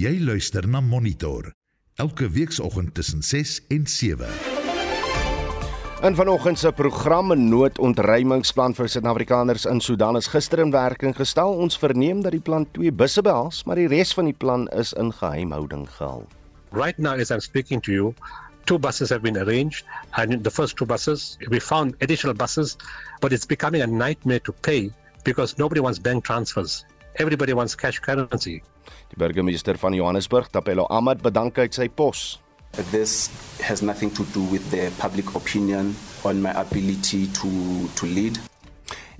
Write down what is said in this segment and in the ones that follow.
Jy luister na Monitor elke weekoggend tussen 6 en 7. In vanoggend se programme noodontruimingsplan vir Suid-Afrikaners in Sudan is gister in werking gestel. Ons verneem dat die plan twee busse behels, maar die res van die plan is in geheimhouding gehou. Right now as I'm speaking to you, two buses have been arranged and the first two buses we found additional buses but it's becoming a nightmare to pay because nobody wants bank transfers. Everybody wants cash currency. Die burgemeester van Johannesburg, Tapelo Ahmad, bedank uit sy pos. This has nothing to do with the public opinion on my ability to to lead.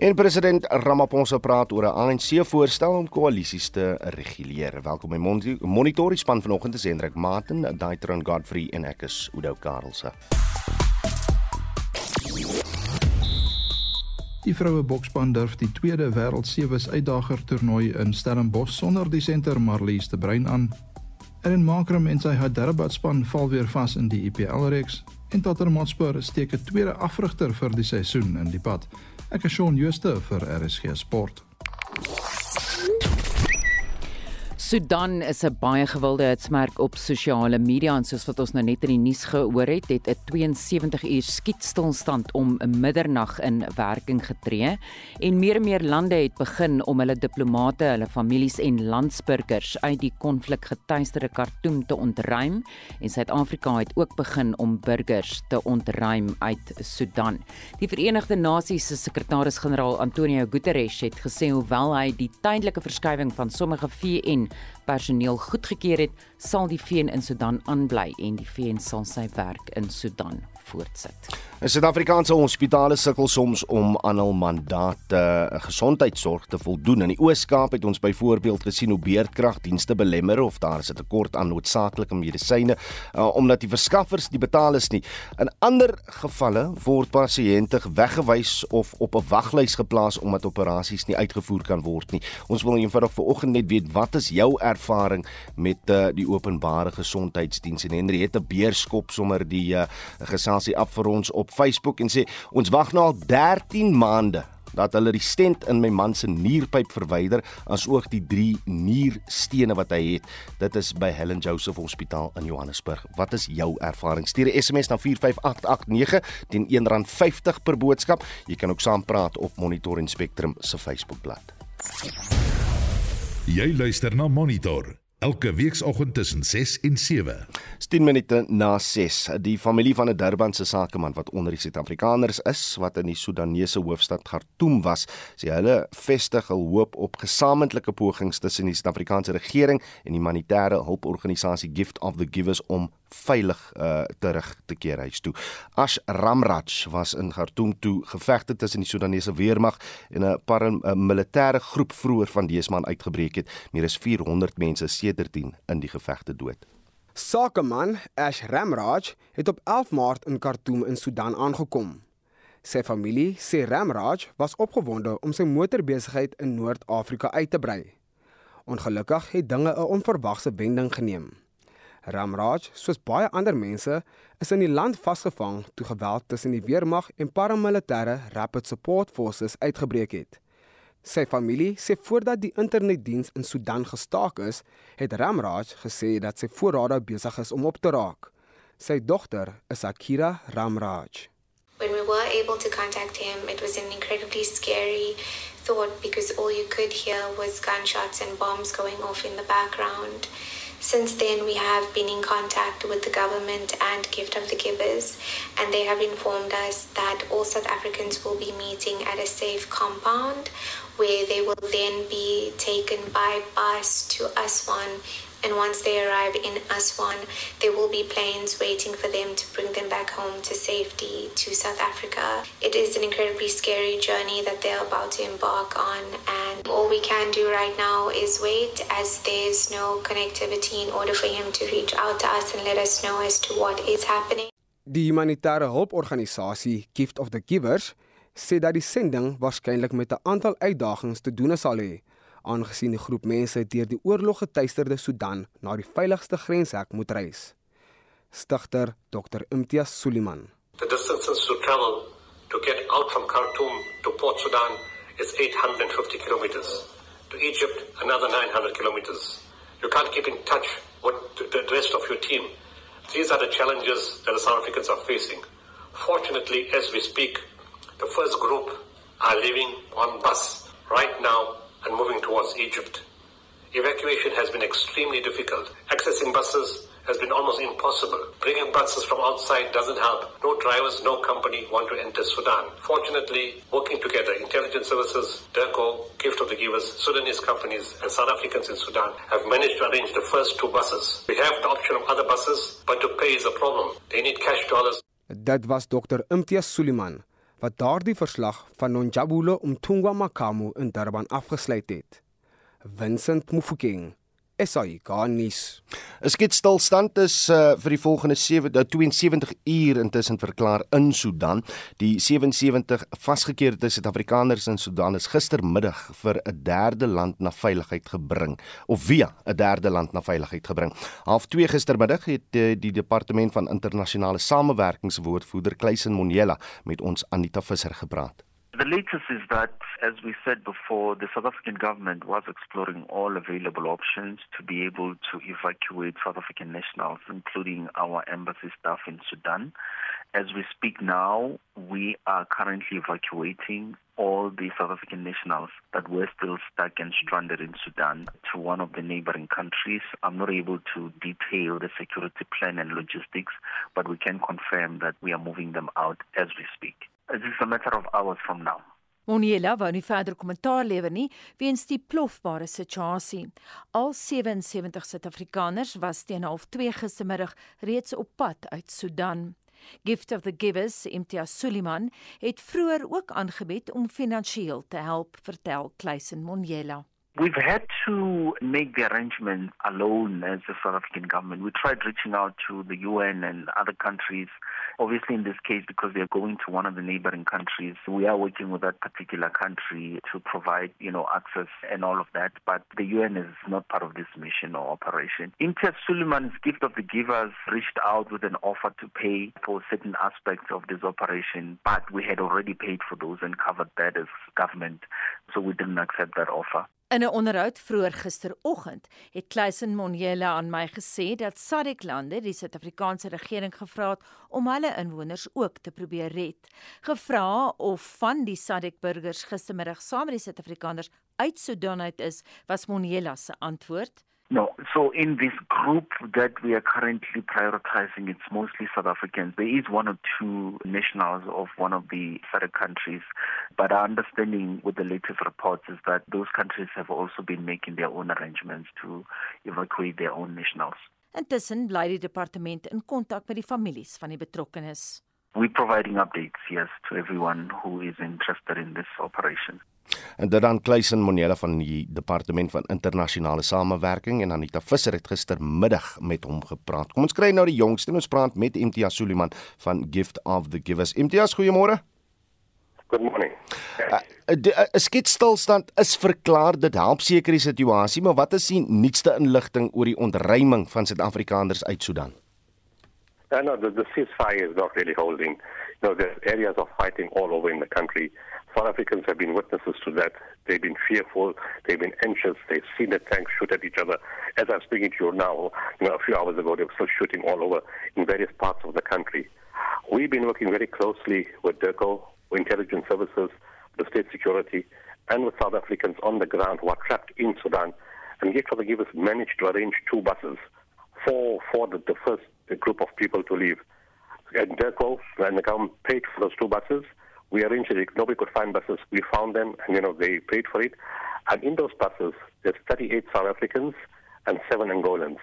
En president Ramaphosa praat oor 'n ANC voorstel om koalisies te reguleer. Welkom by Monitor span vanoggend is Hendrik Martin, Daitron Godfrey en ek is Udo Karlse. Die vroue boksspan durf die tweede wêreld sewes uitdager toernooi in Stellenbosch sonder die senter Marlies te brein aan. En Markram en sy Hyderabad span val weer vas in die IPL reeks en Tottenham Hotspur steek 'n tweede afrigter vir die seisoen in die pad. Ek is Shaun Schuster vir RSG Sport. Sudan is 'n baie gewilde hitsmerk op sosiale media en soos wat ons nou net in die nuus gehoor het, het 'n 72 uur skietstilstand om middernag in werking getree en meer en meer lande het begin om hulle diplomate, hulle families en landsburgers uit die konflikgetuisterde Khartoum te ontruim en Suid-Afrika het ook begin om burgers te ontruim uit Sudan. Die Verenigde Nasies se sekretaris-generaal Antonio Guterres het gesê hoewel hy die tydelike verskywing van sommige VN personeel goedgekeur het, sal die VN in Sudan aanbly en die VN sal sy werk in Sudan voortsit. 'n Suid-Afrikaanse hospitale sukkel soms om aan hul mandate uh, gesondheidsorg te voldoen. In die Oos-Kaap het ons byvoorbeeld gesien hoe beerdkragdienste belemmer of daar is 'n tekort aan noodsaaklike medisyne uh, omdat die verskaffers nie betaal is nie. In ander gevalle word pasiënte weggewys of op 'n waglys geplaas omdat operasies nie uitgevoer kan word nie. Ons wil eenvoudig vanoggend net weet wat is jou ervaring met uh, die openbare gesondheidsdiens en 'n beerskop sommer die uh, geselsie af vir ons op Facebook en sê ons wag nou al 13 maande dat hulle die stent in my man se nierpyp verwyder asook die drie nierstene wat hy het. Dit is by Helen Joseph Hospitaal in Johannesburg. Wat is jou ervaring? Stuur 'n SMS na 45889 teen R1.50 per boodskap. Jy kan ook saampraat op Monitor en Spectrum se Facebookblad. Jy luister na Monitor elke weekoggend tussen 6 en 7. 10 minute na 6. Die familie van 'n Durbanse sakeman wat onder die Suid-Afrikaners is wat in die Sudanese hoofstad Khartoum was, sê hulle vestig hul hoop op gesamentlike pogings tussen die Suid-Afrikaanse regering en die humanitêre hulporganisasie Gift of the Givers om veilig uh, terug te keer huis toe. Ash Ramraj was in Khartoum toe gevegte tussen die Sudanese weermag en 'n paramilitêre groep vroeër van dese maand uitgebreek het. Meer as 400 mense sedertdien in die gevegte dood. Sakeman Ash Ramraj het op 11 Maart in Khartoum in Sudan aangekom. Sy familie sê Ramraj was opgewonde om sy motorbesigheid in Noord-Afrika uit te brei. Ongelukkig het dinge 'n onverwagse wending geneem. Ramraj, soos baie ander mense, is in die land vasgevang toe geweld tussen die weermag en paramilitêre Rapid Support Forces uitgebreek het. Sy familie sê voordat die internetdiens in Sudan gestaak is, het Ramraj gesê dat sy voorrade besig is om op te raak. Sy dogter is Akira Ramraj. When we were able to contact him, it was an incredibly scary thought because all you could hear was gunshots and bombs going off in the background. Since then, we have been in contact with the government and Gift of the Givers, and they have informed us that all South Africans will be meeting at a safe compound where they will then be taken by bus to Aswan. And once they arrive in Aswan, there will be planes waiting for them to bring them back home to safety to South Africa. It is an incredibly scary journey that they're about to embark on, and all we can do right now is wait as there's no connectivity in order for him to reach out to us and let us know as to what is happening. Die humanitêre hulporganisasie Gift of the Givers sê dat die sending waarskynlik met 'n aantal uitdagings te doen sal hê, aangesien die groep mense deur die oorlog getuisterde Sudan na die veiligste grenshek moet reis. Stigter Dr Imtiaz Suliman. The distances to travel to get out from Khartoum to Port Sudan is 850 kilometers. To Egypt, another 900 kilometers. You can't keep in touch with the rest of your team. These are the challenges that the South Africans are facing. Fortunately, as we speak, the first group are leaving on bus right now and moving towards Egypt. Evacuation has been extremely difficult. Accessing buses has been almost impossible. Bringing buses from outside doesn't help. No drivers, no company want to enter Sudan. Fortunately, working together, intelligence services, DERCO, Gift of the Givers, Sudanese companies, and South Africans in Sudan have managed to arrange the first two buses. We have the option of other buses, but to pay is a problem. They need cash dollars. That was Dr. Imtiaz Suliman wat daardie verslag van Nonjabulo Umtungwa Makamu in Durban afgesluit het. Vincent Mufokeng SAIGanis. 'n Skietstilstand is uh, vir die volgende 7 72 uur intussen verklaar in Sudan. Die 77 vasgekeerde Suid-Afrikaners in Sudan is gistermiddag vir 'n derde land na veiligheid gebring of via 'n derde land na veiligheid gebring. Half 2 gistermiddag het uh, die departement van internasionale samewerkingswoordvoerder Kleisen Monyela met ons Anita Visser gepraat. The latest is that, as we said before, the South African government was exploring all available options to be able to evacuate South African nationals, including our embassy staff in Sudan. As we speak now, we are currently evacuating all the South African nationals that were still stuck and stranded in Sudan to one of the neighboring countries. I'm not able to detail the security plan and logistics, but we can confirm that we are moving them out as we speak. Is a matter of hours from now. Moniela wou nie verder kommentaar lewer nie weens die plofbare situasie. Al 77 Suid-Afrikaners was teen 0.30 gistermiddag reeds op pad uit Sudan. Gift of the Givers, Imtiaz Suliman, het vroeër ook aangebied om finansiëel te help, vertel Kleisen Moniela. We've had to make the arrangement alone as the South African government. We tried reaching out to the UN and other countries Obviously, in this case, because they're going to one of the neighboring countries, we are working with that particular country to provide, you know, access and all of that. But the UN is not part of this mission or operation. Imtiaz Suleiman's Gift of the Givers reached out with an offer to pay for certain aspects of this operation, but we had already paid for those and covered that as government, so we didn't accept that offer. In 'n onderhoud vroeër gisteroggend het Kleisen Monjela aan my gesê dat SADC-lande die Suid-Afrikaanse regering gevra het om hulle inwoners ook te probeer red. Gevra of van die SADC-burgers gistermiddag saam met die Suid-Afrikaners uit Sudan uit is, was Monjela se antwoord: No, so in this group that we are currently prioritizing, it's mostly South Africans. There is one or two nationals of one of the SADC countries, but our understanding with the latest reports is that those countries have also been making their own arrangements to evacuate their own nationals. Intussen bly die departement in kontak met die families van die betrokkenes. We're providing updates, yes, to everyone who is interested in this operation. En dit dan Kleisen Monela van die Departement van Internasionale Samewerking en Anita Visser het gistermiddag met hom gepraat. Kom ons kry nou die jongste ons praat met Imtiaz Suliman van Gift of the Givers. Imtiaz, goeiemôre. Good morning. 'n uh, 'n Skietstilstand is verklaar dit help seker die situasie, maar wat is die nuutste inligting oor die ontruiming van Suid-Afrikaners uit Sudan? Uh, no, the, the ceasefire is not really holding. You know, there's areas of fighting all over in the country. South Africans have been witnesses to that. They've been fearful. They've been anxious. They've seen the tanks shoot at each other. As I'm speaking to you now, you know, a few hours ago, they were still shooting all over in various parts of the country. We've been working very closely with DERCO, with intelligence services, the state security, and with South Africans on the ground who are trapped in Sudan. And yet, for the givers managed to arrange two buses for, for the, the first group of people to leave. And DERCO and the government paid for those two buses we arranged it. Nobody could find buses. We found them, and you know they paid for it. And in those buses, there's 38 South Africans and seven Angolans.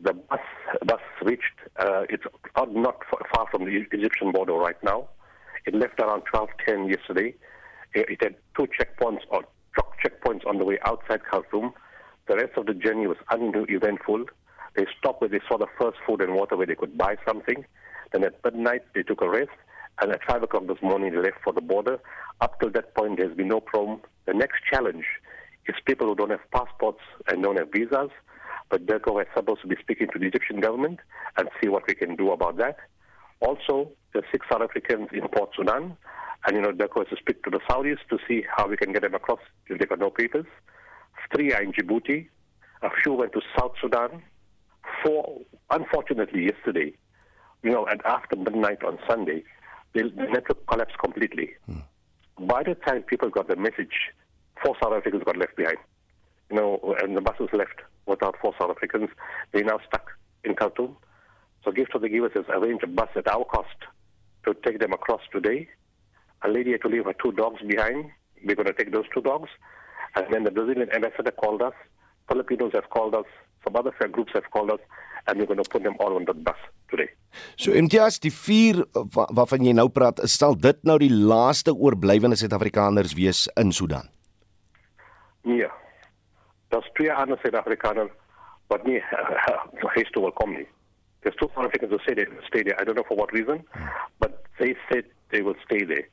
The bus bus reached. Uh, it's not far from the Egyptian border right now. It left around 12:10 yesterday. It had two checkpoints or truck checkpoints on the way outside Khartoum. The rest of the journey was uneventful. They stopped where they saw the first food and water where they could buy something. Then at midnight they took a rest and at 5 o'clock this morning they left for the border. Up till that point, there's been no problem. The next challenge is people who don't have passports and don't have visas. But DERCO is supposed to be speaking to the Egyptian government and see what we can do about that. Also, there's six South Africans in Port Sudan. And, you know, DERCO has to speak to the Saudis to see how we can get them across if they've got no papers. Three are in Djibouti. A few went to South Sudan. Four, unfortunately, yesterday, you know, and after midnight on Sunday, the, network collapsed completely. Hmm. By the time people got the message, four South Africans got left behind. You know, and the buses left without four South Africans. They're now stuck in Khartoum. So Gift of the Givers has arranged a bus at our cost to take them across today. A lady had to leave her two dogs behind. We're going to take those two dogs. And then the Brazilian ambassador called us. Filipinos have called us. Some other groups have called us. And we're going to put them all on the bus today. So MTS die vier waarvan jy nou praat, sal dit nou die laaste oorblywende Suid-Afrikaners wees in Sudan? Nee. Daar's twee ander Suid-Afrikaners wat nie huis toe wil kom nie. There's two South Africans who they will stay there. I don't know for what reason, but they said they will stay there.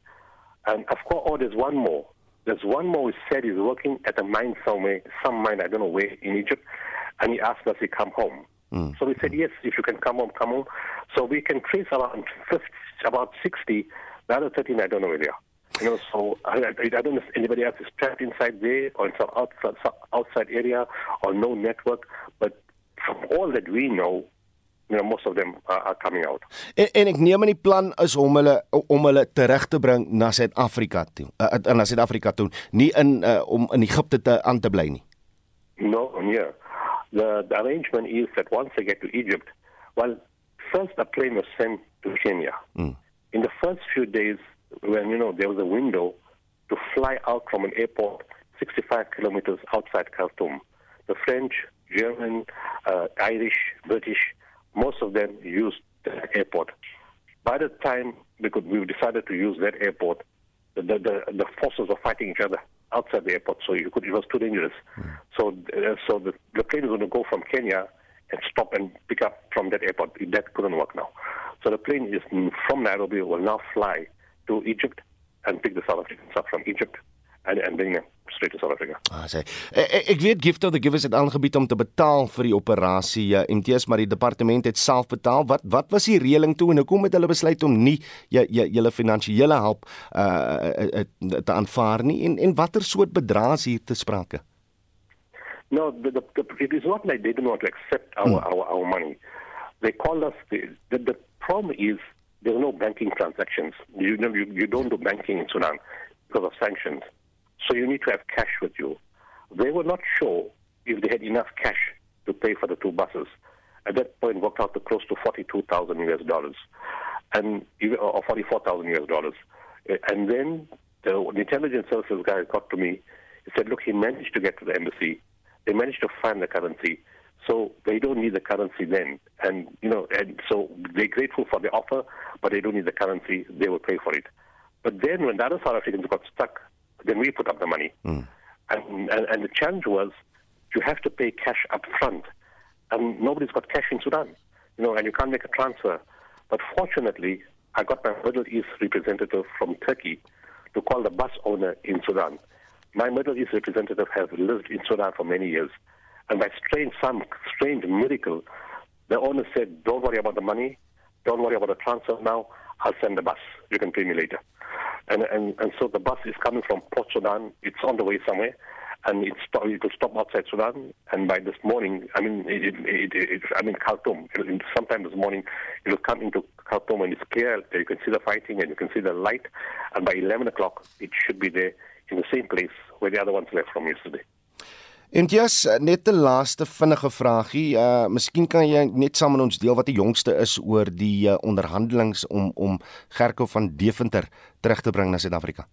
And of course, oh, there's one more. There's one more who said he's working at a mine somewhere, some mine, I don't know where, in Egypt, and he asked us to come home. Mm. So we said, yes, if you can come home, come home. So we can trace around 50, about 60. The other 13, I don't know where they are. You know, so I, I, don't know if anybody else is trapped inside there or in some outside, outside area or no network. But from all that we know, you know most of them are, are coming out. En, en ek neem aan die plan is om hulle om hulle terug te bring na Suid-Afrika toe. Uh, na Suid-Afrika toe, nie in uh, om in Egipte te aan te bly nie. No, yeah. The, the arrangement is that once they get to Egypt, well, first a plane was sent to Kenya. Mm. In the first few days, when you know there was a window to fly out from an airport 65 kilometers outside Khartoum, the French, German, uh, Irish, British most of them used the airport. By the time we could, we decided to use that airport, the, the, the forces were fighting each other outside the airport, so you could, it was too dangerous. Mm. So, uh, so the, the plane is going to go from Kenya and stop and pick up from that airport. That couldn't work now. So the plane is from Nairobi will now fly to Egypt and pick the South Africans up from Egypt and bring them straight to South Africa. Ah, sê. Ek, ek weet Gift of the Givers het aangebied om te betaal vir die operasie uh, eh, MTS, maar die departement het self betaal. Wat wat was die reëling toe en hoekom het hulle besluit om nie julle finansiële hulp uh, uh, te aanvaar nie en en watter soort bedrae is hier te sprake? No, the, the, the, it is not like they do not accept our, hmm. our, our money. They call us, the, the, the problem is there are no banking transactions. You, you, you don't do banking in Sudan because of sanctions. So you need to have cash with you. They were not sure if they had enough cash to pay for the two buses. At that point, worked out to close to 42,000 US dollars, and or 44,000 US dollars. And then the, intelligence services guy got to me. He said, "Look, he managed to get to the embassy. They managed to find the currency, so they don't need the currency then. And you know, and so they're grateful for the offer, but they don't need the currency. They will pay for it. But then, when the other South Africans got stuck then we put up the money. Mm. And, and, and the challenge was you have to pay cash up front. And nobody's got cash in Sudan, you know, and you can't make a transfer. But fortunately, I got my Middle East representative from Turkey to call the bus owner in Sudan. My Middle East representative has lived in Sudan for many years. And by strange, some strange miracle, the owner said, don't worry about the money. Don't worry about the transfer now. I'll send the bus. You can pay me later. And, and, and so the bus is coming from Port Sudan. It's on the way somewhere. And it's, it will stop outside Sudan. And by this morning, I mean, it, it, it, I mean, Khartoum, sometime this morning, it will come into Khartoum and it's clear. You can see the fighting and you can see the light. And by 11 o'clock, it should be there in the same place where the other ones left from yesterday. En jy's net 'n laaste vinnige vraagie. Uh miskien kan jy net saam met ons deel wat die jongste is oor die uh, onderhandelinge om om Gerko van Deventer terug te bring na Suid-Afrika.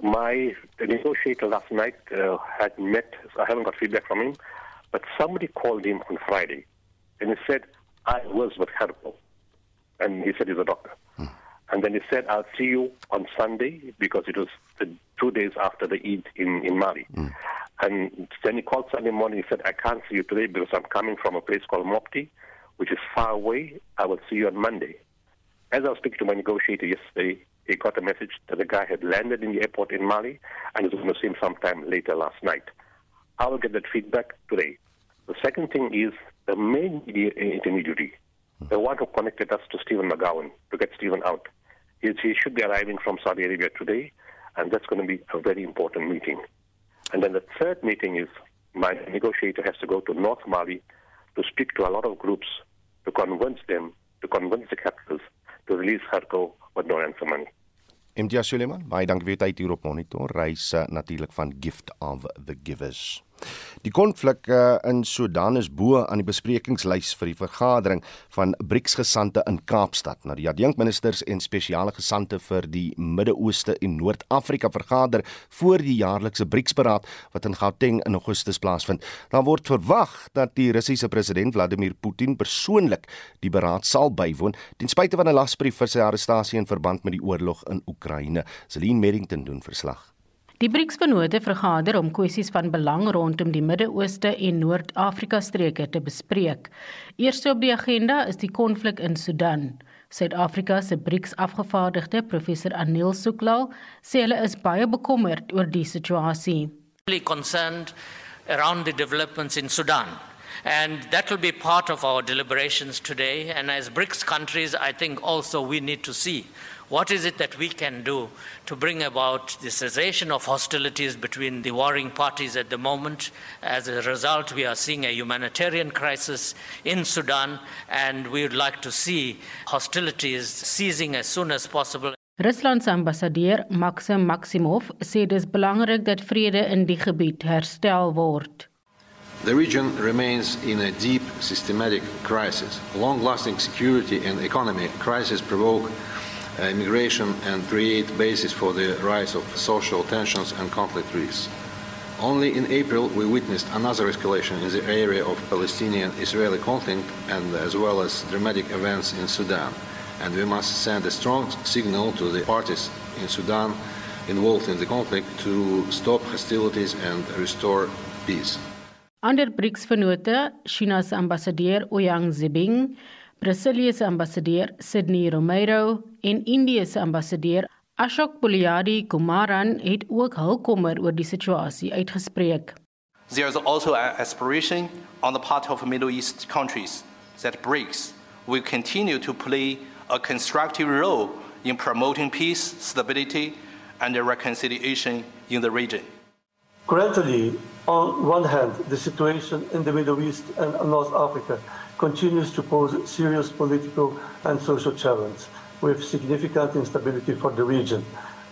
My negotiator last night uh, had met so I haven't got feedback from him, but somebody called him on Friday and he said I was with Gerko and he said he's a doctor. Hmm. And then he said I'll see you on Sunday because it was the two days after the Eid in in Mali. Hmm. And then he called Sunday morning. He said, I can't see you today because I'm coming from a place called Mopti, which is far away. I will see you on Monday. As I was speaking to my negotiator yesterday, he got a message that the guy had landed in the airport in Mali and was going to see him sometime later last night. I will get that feedback today. The second thing is the main intermediary, the one who connected us to Stephen McGowan to get Stephen out. He should be arriving from Saudi Arabia today, and that's going to be a very important meeting. And then the third meeting is my negotiator has to go to North Mali to speak to a lot of groups to convince them, to convince the capitals to release Kharko with no ransom money. MJ Suleiman, baie dankie vir u tyd hier op Monitor. Reis uh, natuurlik van Gift of the Givers. Die konflik uh, in Sudan is bo aan die besprekingslys vir die vergadering van BRICS-gesante in Kaapstad. Nou die adjunkministers en spesiale gesante vir die Midde-Ooste en Noord-Afrika vergader voor die jaarlikse BRICS-beraad wat in Gauteng in Augustus plaasvind. Daar word verwag dat die Russiese president Vladimir Putin persoonlik die beraad sal bywoon ten spyte van 'n lasbrief vir sy arrestasie in verband met die oorlog in Oekraïne. Celine Merrington doen verslag. Die BRICS-vennote vergader om kwessies van belang rondom die Midde-Ooste en Noord-Afrika streke te bespreek. Eerste op die agenda is die konflik in Sudan. Suid-Afrika se BRICS-afgevaardigde, professor Anil Suklal, sê hulle is baie bekommerd oor die situasie. concerned around the developments in Sudan. And that will be part of our deliberations today. And as BRICS countries, I think also we need to see what is it that we can do to bring about the cessation of hostilities between the warring parties at the moment? As a result, we are seeing a humanitarian crisis in Sudan, and we would like to see hostilities ceasing as soon as possible. Rusland se ambassadeur Maxim Maximov sê dis belangrik dat vrede in die gebied herstel word. The region remains in a deep systematic crisis. Long-lasting security and economy crisis provoke Uh, immigration and create basis for the rise of social tensions and conflict risks. Only in April we witnessed another escalation in the area of Palestinian-Israeli conflict and as well as dramatic events in Sudan. And we must send a strong signal to the parties in Sudan involved in the conflict to stop hostilities and restore peace. Ander BRICS-vennote, China se ambassadeur Ouyang Zibing, Brasilië se ambassadeur Sydney Romero en Indië se ambassadeur Ashok Puliadi Kumaran het ook hul kommer oor die situasie uitgespreek. There is also an aspiration on the part of Middle East countries that BRICS will continue to play a constructive role in promoting peace, stability, and reconciliation in the region. Currently, on one hand, the situation in the Middle East and North Africa continues to pose serious political and social challenges with significant instability for the region,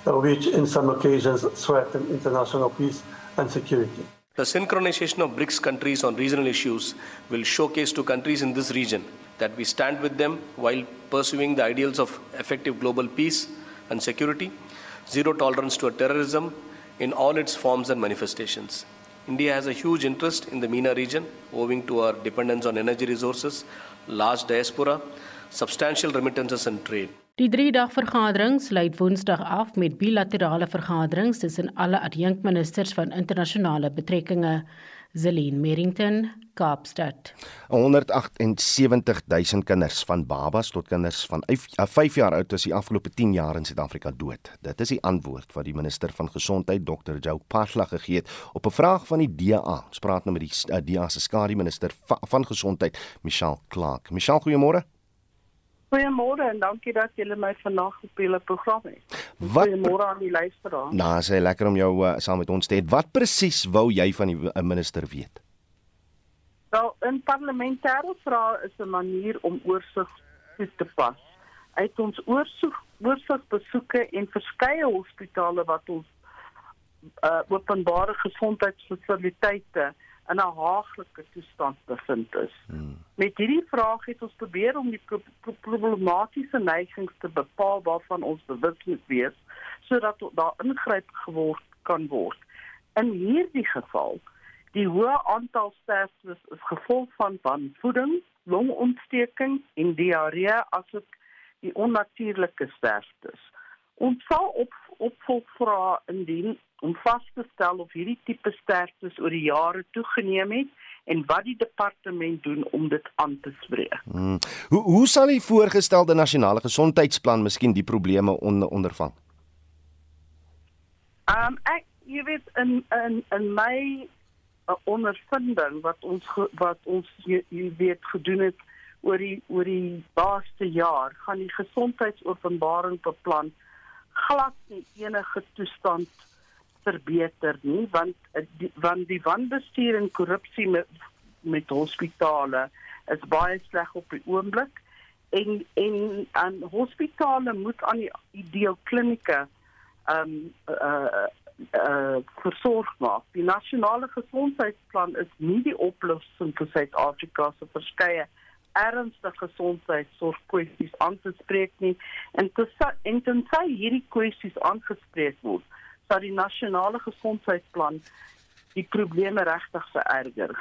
uh, which in some occasions threaten international peace and security. The synchronization of BRICS countries on regional issues will showcase to countries in this region that we stand with them while pursuing the ideals of effective global peace and security, zero tolerance to terrorism in all its forms and manifestations. India has a huge interest in the MENA region owing to our dependence on energy resources, large diaspora, substantial remittances and trade. Die 3-dag vergadering sluit Woensdag af met bilaterale vergaderings tussen alle adjunkministers van internasionale betrekkinge. Zelin Merrington, Kaapstad. 178 000 kinders van babas tot kinders van 5 jaar oud is die afgelope 10 jaar in Suid-Afrika dood. Dit is die antwoord wat die minister van gesondheid Dr. Joe Pagla gegee het op 'n vraag van die DA. Ons praat nou met die uh, DA se skadu minister van gesondheid, Michelle Clark. Michelle, goeiemôre. Goeiemôre en dankie dat julle my vandag op julle program het. Goeiemôre aan die luisteraars. Nou, sê lekker om jou uh, saam met ons te hê. Wat presies wou jy van die uh, minister weet? Wel, 'n parlementêre vraag is 'n manier om oorsig toe te pas. Uit ons oorsig oorsig besoeke en verskeie hospitale wat ons uh, openbare gesondheidsfasiliteite in 'n haaglike toestand bevind is. Hmm. Met hierdie vraag het ons probeer om die pro pro problematiese neigings te bepaal waarvan ons bewus moet wees sodat daar ingryp geword kan word. In hierdie geval Die hoë aantal sterftes is gevolg van wanvoeding, longontsteking en diarree asook die onnatuurlike sterftes. Ons sal op opvolgvra indien om vas te stel of hierdie tipe sterftes oor die jare toegeneem het en wat die departement doen om dit aan te spreek. Hmm. Hoe hoe sal die voorgestelde nasionale gesondheidsplan miskien die probleme on, ondervang? Ehm um, ek jy weet in in in my 'n ondervinding wat ons wat ons jy, jy weet gedoen het oor die oor die laaste jaar gaan die gesondheidsopenbaring beplan glad nie enige toestand verbeter nie want die, want die wanbestuur en korrupsie met met hospitale is baie sleg op die oomblik en en aan hospitale moet aan die ideale klinieke ehm um, uh uh versorg maak. Die nasionale gesondheidsplan is nie die oplossing vir Suid-Afrika se verskeie ernstige gesondheidsorgkwessies aan te spreek nie en te en sy hierdie kwessies aangespreek word, sal die nasionale gesondheidsplan die probleme regtig vererger.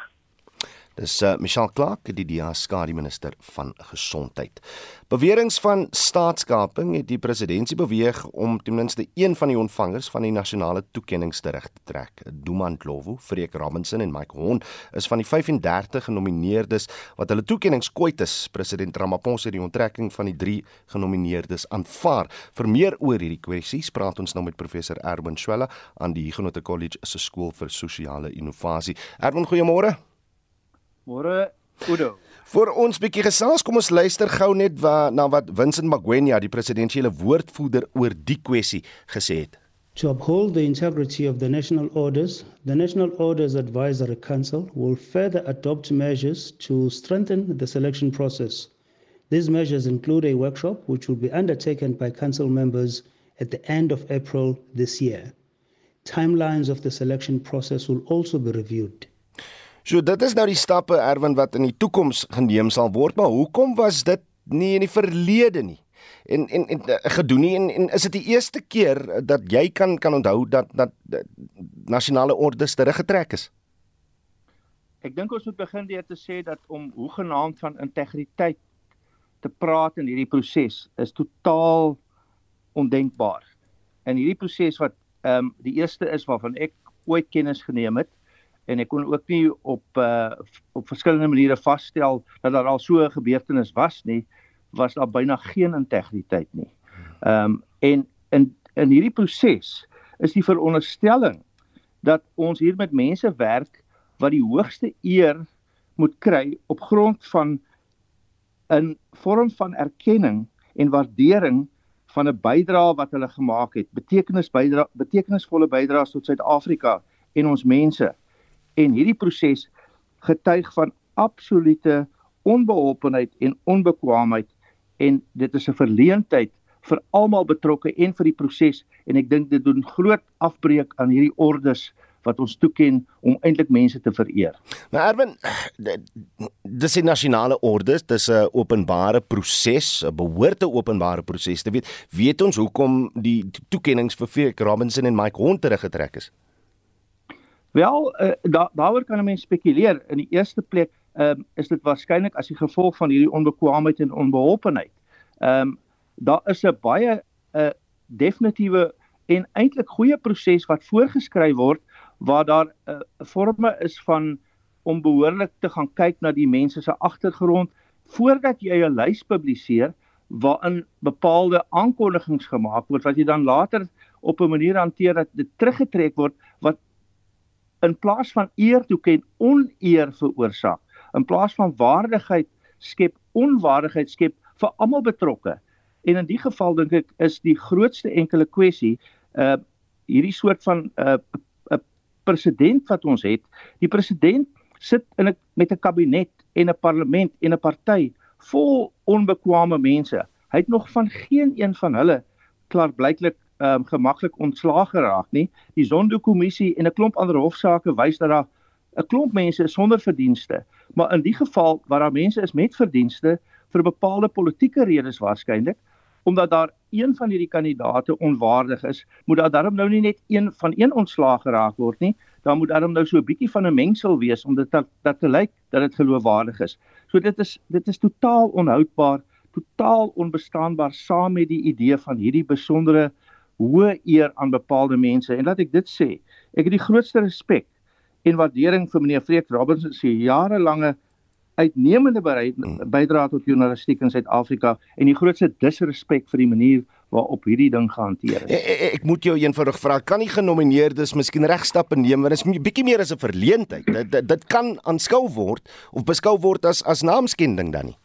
Dis uh, Michelle Clark, die DEA skadu minister van gesondheid. Beweringe van staatskaping het die presidentsie beweeg om ten minste een van die ontvangers van die nasionale toekenninge terug te trek. Duman Dlovu, Freek Robinson en Mike Hon is van die 35 genomineerdes wat hulle toekenninge kwyt is. President Ramaphosa het die onttrekking van die 3 genomineerdes aanvaar. Vir meer oor hierdie kwessies praat ons nou met professor Erwin Swela aan die Huguenot College se skool vir sosiale innovasie. Erwin, goeiemôre. Môre Udo. Vir ons bietjie gesels, kom ons luister gou net wa, na wat Vincent Magwenya, die presidentsiële woordvoerder oor die kwessie gesê het. To uphold the integrity of the national orders, the National Orders Advisory Council will further adopt measures to strengthen the selection process. These measures include a workshop which will be undertaken by council members at the end of April this year. Timelines of the selection process will also be reviewed. So dit is nou die stappe Erwin wat in die toekoms geneem sal word, maar hoekom was dit nie in die verlede nie? En en en uh, gedoen nie en, en is dit die eerste keer dat jy kan kan onthou dat dat, dat nasionale ordes teruggetrek is? Ek dink ons moet begin deur te sê dat om hoegenaamd van integriteit te praat in hierdie proses is totaal ondenkbaar. En hierdie proses wat ehm um, die eerste is waarvan ek ooit kennis geneem het, en ek kon ook nie op uh op verskillende maniere vasstel dat daar al so 'n gebeurtenis was nie was daar byna geen integriteit nie. Ehm um, en in in hierdie proses is die veronderstelling dat ons hier met mense werk wat die hoogste eer moet kry op grond van 'n vorm van erkenning en waardering van 'n bydrae wat hulle gemaak het, betekenis bydra betekenisvolle bydraes tot Suid-Afrika en ons mense en hierdie proses getuig van absolute onbeholpenheid en onbekwaamheid en dit is 'n verleentheid vir almal betrokke en vir die proses en ek dink dit doen groot afbreek aan hierdie orders wat ons toeken om eintlik mense te vereer. Maar Erwin, dis 'n nasionale ordes, dis 'n openbare proses, 'n behoorte openbare proses te weet. Weet ons hoekom die toekennings vir Freek Robinson en Mike Hond teruggetrek is? Wel, uh, da daaroor kan 'n mens spekuleer. In die eerste plek, um, is dit waarskynlik as gevolg van hierdie onbekwaamheid en onbeholpenheid. Ehm um, daar is 'n baie 'n uh, eh, definitiewe en eintlik goeie proses wat voorgeskryf word waar daar 'n uh, vorme is van om behoorlik te gaan kyk na die mense se agtergrond voordat jy 'n lys publiseer waarin bepaalde aankondigings gemaak word wat jy dan later op 'n manier hanteer dat dit teruggetrek word wat in plaas van eer toeken oneer veroorsaak. In plaas van waardigheid skep onwaardigheid skep vir almal betrokke. En in die geval dink ek is die grootste enkele kwessie uh hierdie soort van uh, 'n uh, president wat ons het. Die president sit in 'n met 'n kabinet en 'n parlement en 'n party vol onbekwame mense. Hy het nog van geen een van hulle klaarblyklik um, gemaklik ontslaag geraak nie. Die Zondo-kommissie en 'n klomp ander hofsaake wys dat daar 'n klomp mense is sonder verdienste, maar in die geval waar daar mense is met verdienste vir bepaalde politieke redes waarskynlik, omdat daar een van hierdie kandidate onwaardig is, moet daar daarom nou nie net een van een ontslaag geraak word nie, dan moet daarom nou so 'n bietjie van 'n mengsel wees om dit dat, dat te lyk dat dit geloofwaardig is. So dit is dit is totaal onhoudbaar, totaal onbestaanbaar saam met die idee van hierdie besondere hoë eer aan bepaalde mense en laat ek dit sê, ek het die grootste respek en waardering vir meneer Freek Robinson se jarelange uitnemende bydrae tot journalistiek in Suid-Afrika en die grootste disrespek vir die manier waarop hierdie ding gehanteer is. Ek, ek, ek moet jou eenvoudig vra, kan die genomineerdes miskien regstappe neem want dit is 'n bietjie meer as 'n verleentheid. Dit, dit dit kan aanskou word of beskou word as as naamskending dan nie.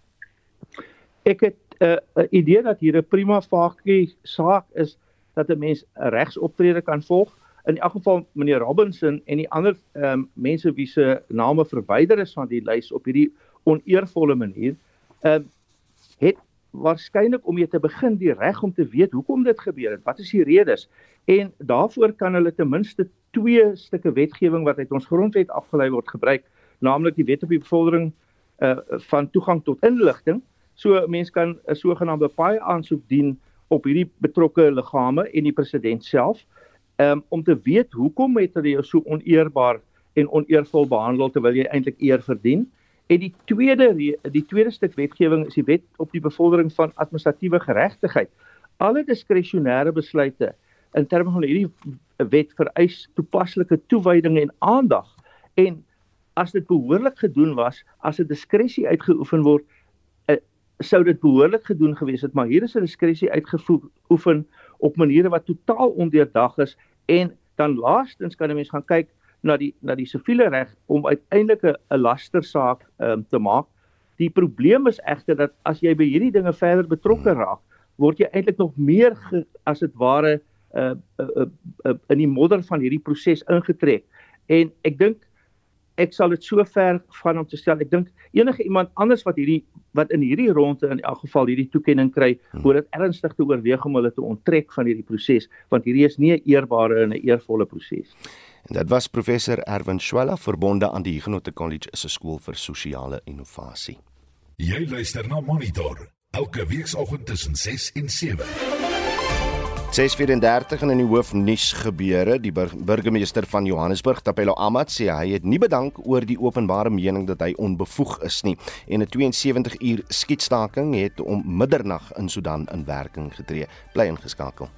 Ek het 'n uh, idee dat hier 'n prima facie saak is dat 'n mens 'n regsoptrede kan volg. in elk geval meneer Robinson en die ander ehm um, mense wie se name verwyder is van die lys op hierdie oneervolle manier ehm um, het waarskynlik om jy te begin die reg om te weet hoekom dit gebeur het. Wat is die redes? En daarvoor kan hulle ten minste twee stukke wetgewing wat uit ons grondwet afgelei word gebruik, naamlik die wet op die bevordering uh van toegang tot inligting. So mense kan 'n sogenaamde paai aansoek dien op hierdie betrokke liggame en die president self um, om te weet hoekom het hulle jou so oneerbaar en oneervol behandel terwyl jy eintlik eer verdien. En die tweede die tweede stuk wetgewing is die wet op die bevordering van administratiewe geregtigheid. Alle diskresionêre besluite in terme van hierdie wet vereis toepaslike toewyding en aandag. En as dit behoorlik gedoen was, as 'n diskresie uitgeoefen word, sou dit behoorlik gedoen gewees het, maar hier is 'n diskresie uitgeoefen op maniere wat totaal ondeurdag is en dan laastens kan 'n mens gaan kyk na die na die siviele reg om uiteindelik 'n lastersaak um, te maak. Die probleem is egter dat as jy by hierdie dinge verder betrokke raak, word jy eintlik nog meer ge, as dit ware uh, uh, uh, uh, in die modder van hierdie proses ingetrek. En ek dink ek sal dit so ver van om te stel. Ek dink enige iemand anders wat hierdie wat in hierdie ronde in elk geval hierdie toekenning kry, hmm. moet dit ernstig te oorweeg om hulle te onttrek van hierdie proses, want hierdie is nie 'n eerbare en 'n eervolle proses. En dit was professor Erwin Schwella verbonde aan die Huguenot College is 'n skool vir sosiale innovasie. Jy luister na Monitor elke weekoggend tussen 6 en 7. 634 en in die hoofnuus gebeure die bur burgemeester van Johannesburg Tapelo Amat sê hy het nie bedank oor die openbare mening dat hy onbevoeg is nie. En 'n 72 uur skietstaking het om middernag in Sudan in werking getree. Bly ingeskakel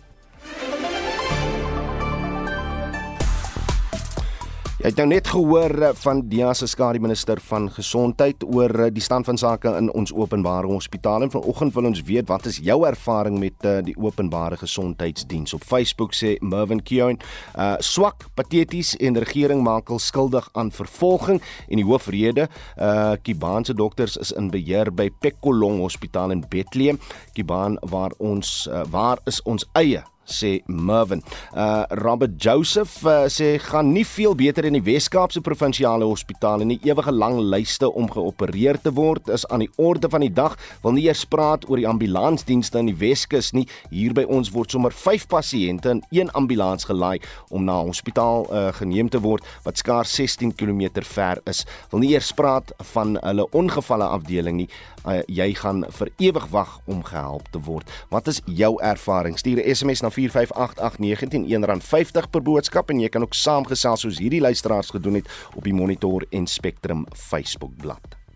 Jy het nou net gehoor eh, van Dia se skare minister van gesondheid oor eh, die stand van sake in ons openbare hospitale en vanoggend wil ons weet wat is jou ervaring met uh, die openbare gesondheidsdiens? Op Facebook sê Mervin Keown uh, swak pateties en regering maak hul skuldig aan vervolging. En die hoofrede uh, Kibaan se dokters is in beheer by Pekolong Hospitaal in Bethlehem. Kibaan waar ons uh, waar is ons eie sê Mervin. Uh Robert Joseph uh, sê gaan nie veel beter in die Wes-Kaapse provinsiale hospitale nie. Ewige lang lyste om geopereer te word is aan die orde van die dag. Wil nie eers praat oor die ambulansdienste in die Weskus nie. Hier by ons word sommer 5 pasiënte in een ambulans gelaai om na 'n hospitaal uh, geneem te word wat skaars 16 km ver is. Wil nie eers praat van hulle ongevalle afdeling nie. Uh, jy gaan vir ewig wag om gehelp te word. Wat is jou ervaring? Stuur 'n SMS na 4588919 R50 per boodskap en jy kan ook saamgesels soos hierdie luisteraars gedoen het op die Monitor en Spectrum Facebook bladsy.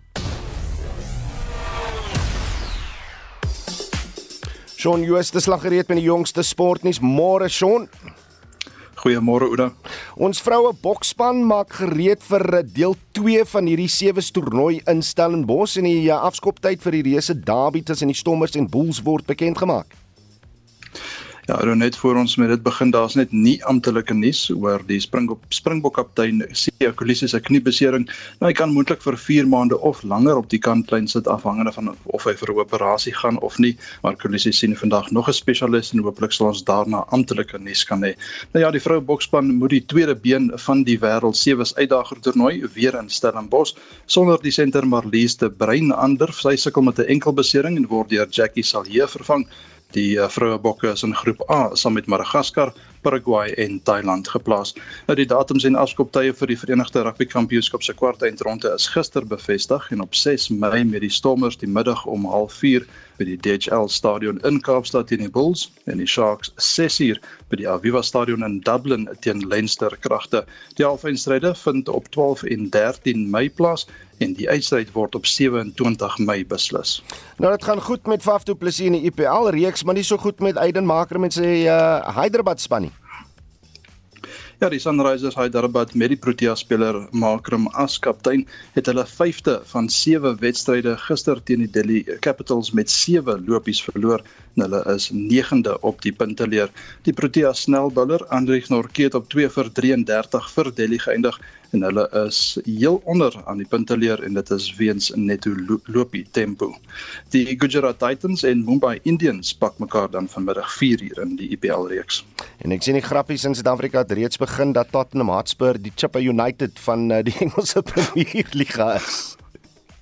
Shaun Jooste slag gereed met die jongste sportnuus. Môre Shaun. Goeiemôre Ouda. Ons vroue boksspan maak gereed vir deel 2 van hierdie sewe toernooi in Stellenbosch en die afskoptyd vir die reuse derby tussen die Stormers en Bulls word bekend gemaak. Ja, nou net voor ons met dit begin, daar's net nie amptelike nuus oor die Springbok Springbok kaptein Sia Kolisi se kniebesering. Nou hy kan moontlik vir 4 maande of langer op die kantlyn sit afhangende van of hy vir 'n operasie gaan of nie. Maar Kolisi sien vandag nog 'n spesialis en hooplik sal ons daarna amptelike nuus kan hê. Nou ja, die vroue bokspan moet die tweede been van die wêreld sewees uitdager toernooi weer in Stellenbosch sonder die senter Marlies de Bruin ander. Sy sukkel met 'n enkel besering en word deur Jackie Salje vervang. Die uh, vroue bokke is in groep A saam met Madagaskar, Paraguay en Thailand geplaas. Nou die datums en afskoptye vir die Verenigde Rugby Kampioenskap se kwartfinale is gister bevestig en op 6 Mei met die Stormers die middag om 04:30 by die DHL stadion in Kaapstad teen die Bulls en die Sharks 6:00 by die Aviva stadion in Dublin teen Leinster Kragte. Die halfeindstryde vind op 12 en 13 Mei plaas en die eindstryd word op 27 Mei beslis. Nou dit gaan goed met Faf du Plessis in die IPL reeks, maar nie so goed met Aiden Maker met sy uh, Hyderabad span nie. Ja, die Sunrisers Hyderabad met die Protea speler Makram as kaptein het hulle 5de van 7 wedstryde gister teen die Delhi Capitals met 7 lopies verloor en hulle is 9de op die punteleer. Die Protea snelbouler Andrej Norke het op 2 vir 33 vir Delhi geëindig en hulle is heel onder aan die punteleer en dit is weens netto lopie tempo. Die Gujarat Titans en Mumbai Indians pak mekaar dan vanmiddag 4 uur in die IPL reeks. En ek sien die grappies in Suid-Afrika het reeds begin dat Tottenham Hotspur die Chippa United van eh, die Engelse Premier Liga is.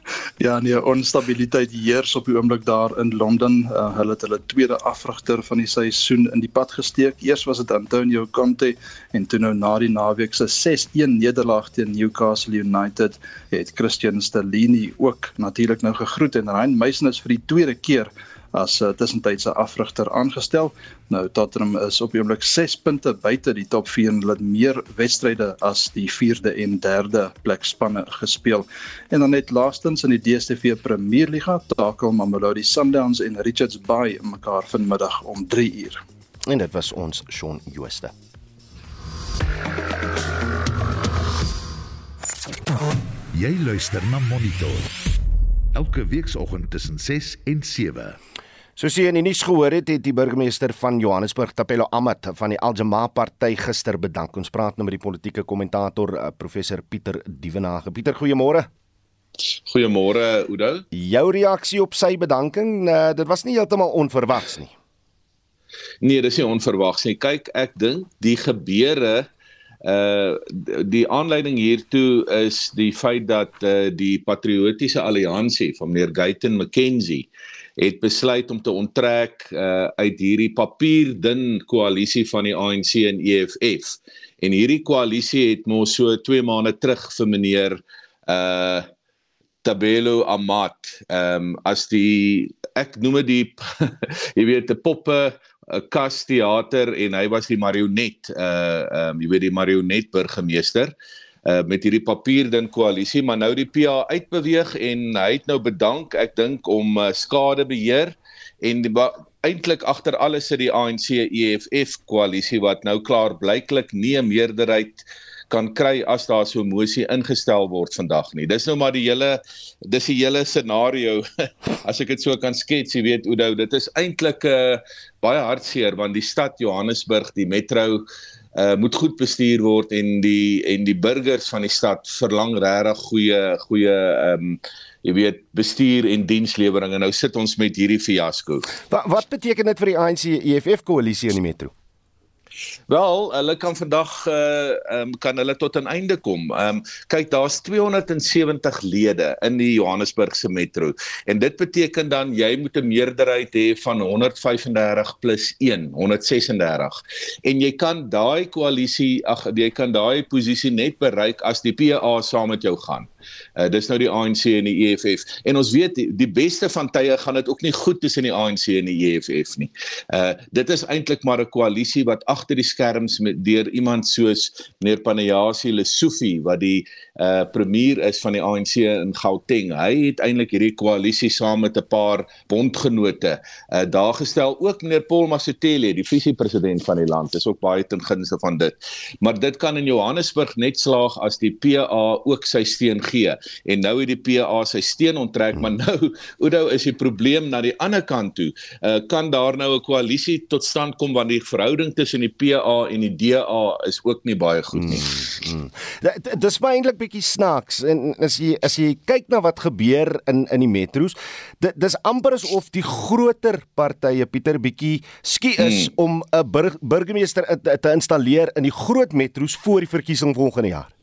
Ja, nee, onstabiliteit heers op die oomblik daar in Londen. Uh, hulle het hulle tweede afrigter van die seisoen in die pad gesteek. Eers was dit Antonio Conte en toe nou na die naweek se 6-1 nederlaag teen Newcastle United het Christian Stellini ook natuurlik nou gegroet en Ryan Meisen is vir die tweede keer as 'n uh, tussentydse afrigter aangestel. Nou Tottenham is op die oomblik 6 punte buite die top 4 en hulle het meer wedstryde as die 4de en 3de plek spanne gespeel. En dan net laastens in die DStv Premier Liga, takel Mamelodi Sundowns en Richards Bay mekaar vanmiddag om 3 uur. En dit was ons Shaun Jooste. Jy luister na Monitor. Elke weekoggend tussen 6 en 7. Soos jy in die nuus gehoor het, het die burgemeester van Johannesburg, Tapelo Amat, van die Aljamaa party gister bedank. Ons praat nou met die politieke kommentator uh, professor Pieter Dievenage. Pieter, goeiemôre. Goeiemôre, Oudo. Jou reaksie op sy bedanking, uh, dit was nie heeltemal onverwags nie. Nee, dis nie onverwags nie. Kyk, ek dink die gebeure uh die aanleiding hiertoe is die feit dat uh, die patriotiese alliansie van meneer Guyton McKenzie het besluit om te onttrek uh, uit hierdie papierdun koalisie van die ANC en EFF. En hierdie koalisie het mos so 2 maande terug vir meneer uh Tabelo Amat ehm um, as die ek noem dit die jy weet 'n poppe 'n kasteater en hy was die marionet uh ehm um, jy weet die marionet burgemeester uh met hierdie papierdin koalisie maar nou die PA uitbeweeg en hy het nou bedank ek dink om uh, skadebeheer en eintlik agter alles sit die ANC EFF koalisie wat nou klaar blyklik nie 'n meerderheid kan kry as daar so 'n mosie ingestel word vandag nie. Dis nou maar die hele dis die hele scenario as ek dit so kan skets, jy weet Oudo, dit is eintlik 'n uh, baie hartseer want die stad Johannesburg, die metro uh moet goed bestuur word en die en die burgers van die stad verlang regtig goeie goeie ehm um, jy weet bestuur en dienslewering en nou sit ons met hierdie fiasco. Wat wat beteken dit vir die ANC EFF koalisie in die metro? Wel, hulle kan vandag uh um, kan hulle tot 'n einde kom. Um kyk, daar's 270 lede in die Johannesburgse metro en dit beteken dan jy moet 'n meerderheid hê van 135 plus 1, 136. En jy kan daai koalisie, ag jy kan daai posisie net bereik as die PA saam met jou gaan. Uh, dis nou die ANC en die EFF. En ons weet die, die beste van tye gaan dit ook nie goed tussen die ANC en die EFF nie. Uh dit is eintlik maar 'n koalisie wat agter die skerms met deur iemand soos meneer Panayasi Lesufi wat die uh premier is van die ANC in Gauteng. Hy het eintlik hierdie koalisie saam met 'n paar bondgenote uh daar gestel. Ook meneer Paul Masotile, die visiepresident van die land, is ook baie ten gunste van dit. Maar dit kan in Johannesburg net slaag as die PA ook sy steen gee. En nou het die PA sy steen onttrek, maar nou Oudo is die probleem na die ander kant toe. Uh kan daar nou 'n koalisie tot stand kom want die verhouding tussen die PA en die DA is ook nie baie goed nie. Mm, mm. Dis baie eintlik bietjie snaaks en as jy as jy kyk na wat gebeur in in die metro's, dis amper asof die groter partye Pieter bietjie skie is hmm. om 'n burg, burgemeester te, te installeer in die groot metro's voor die verkiesing volgende jaar.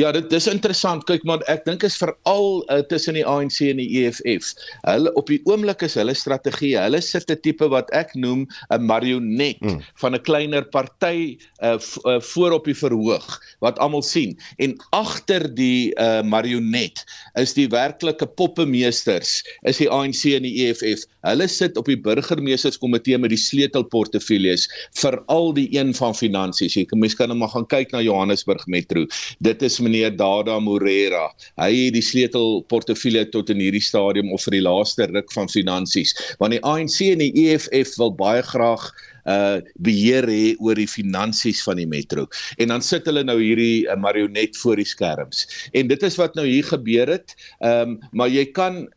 Ja, dit dis interessant. Kyk maar, ek dink is veral uh, tussen die ANC en die EFF. Hulle op die oomblik is hulle strategie, hulle sit 'n tipe wat ek noem 'n marionet mm. van 'n kleiner party uh, uh, voor op die verhoog wat almal sien. En agter die uh, marionet is die werklike poppemeesters, is die ANC en die EFF. Hulle sit op die burgemeesterskomitee met die sleutelportefeuilles vir al die een van finansies. Jy kan mens kan nou maar gaan kyk na Johannesburg Metro. Dit is meneer Dada Morera. Hy het die sleutelportefeulje tot in hierdie stadium of vir die laaste ruk van finansies. Want die ANC en die EFF wil baie graag uh beheer hê oor die finansies van die metro. En dan sit hulle nou hierdie uh, marionet voor die skerms. En dit is wat nou hier gebeur het. Ehm um, maar jy kan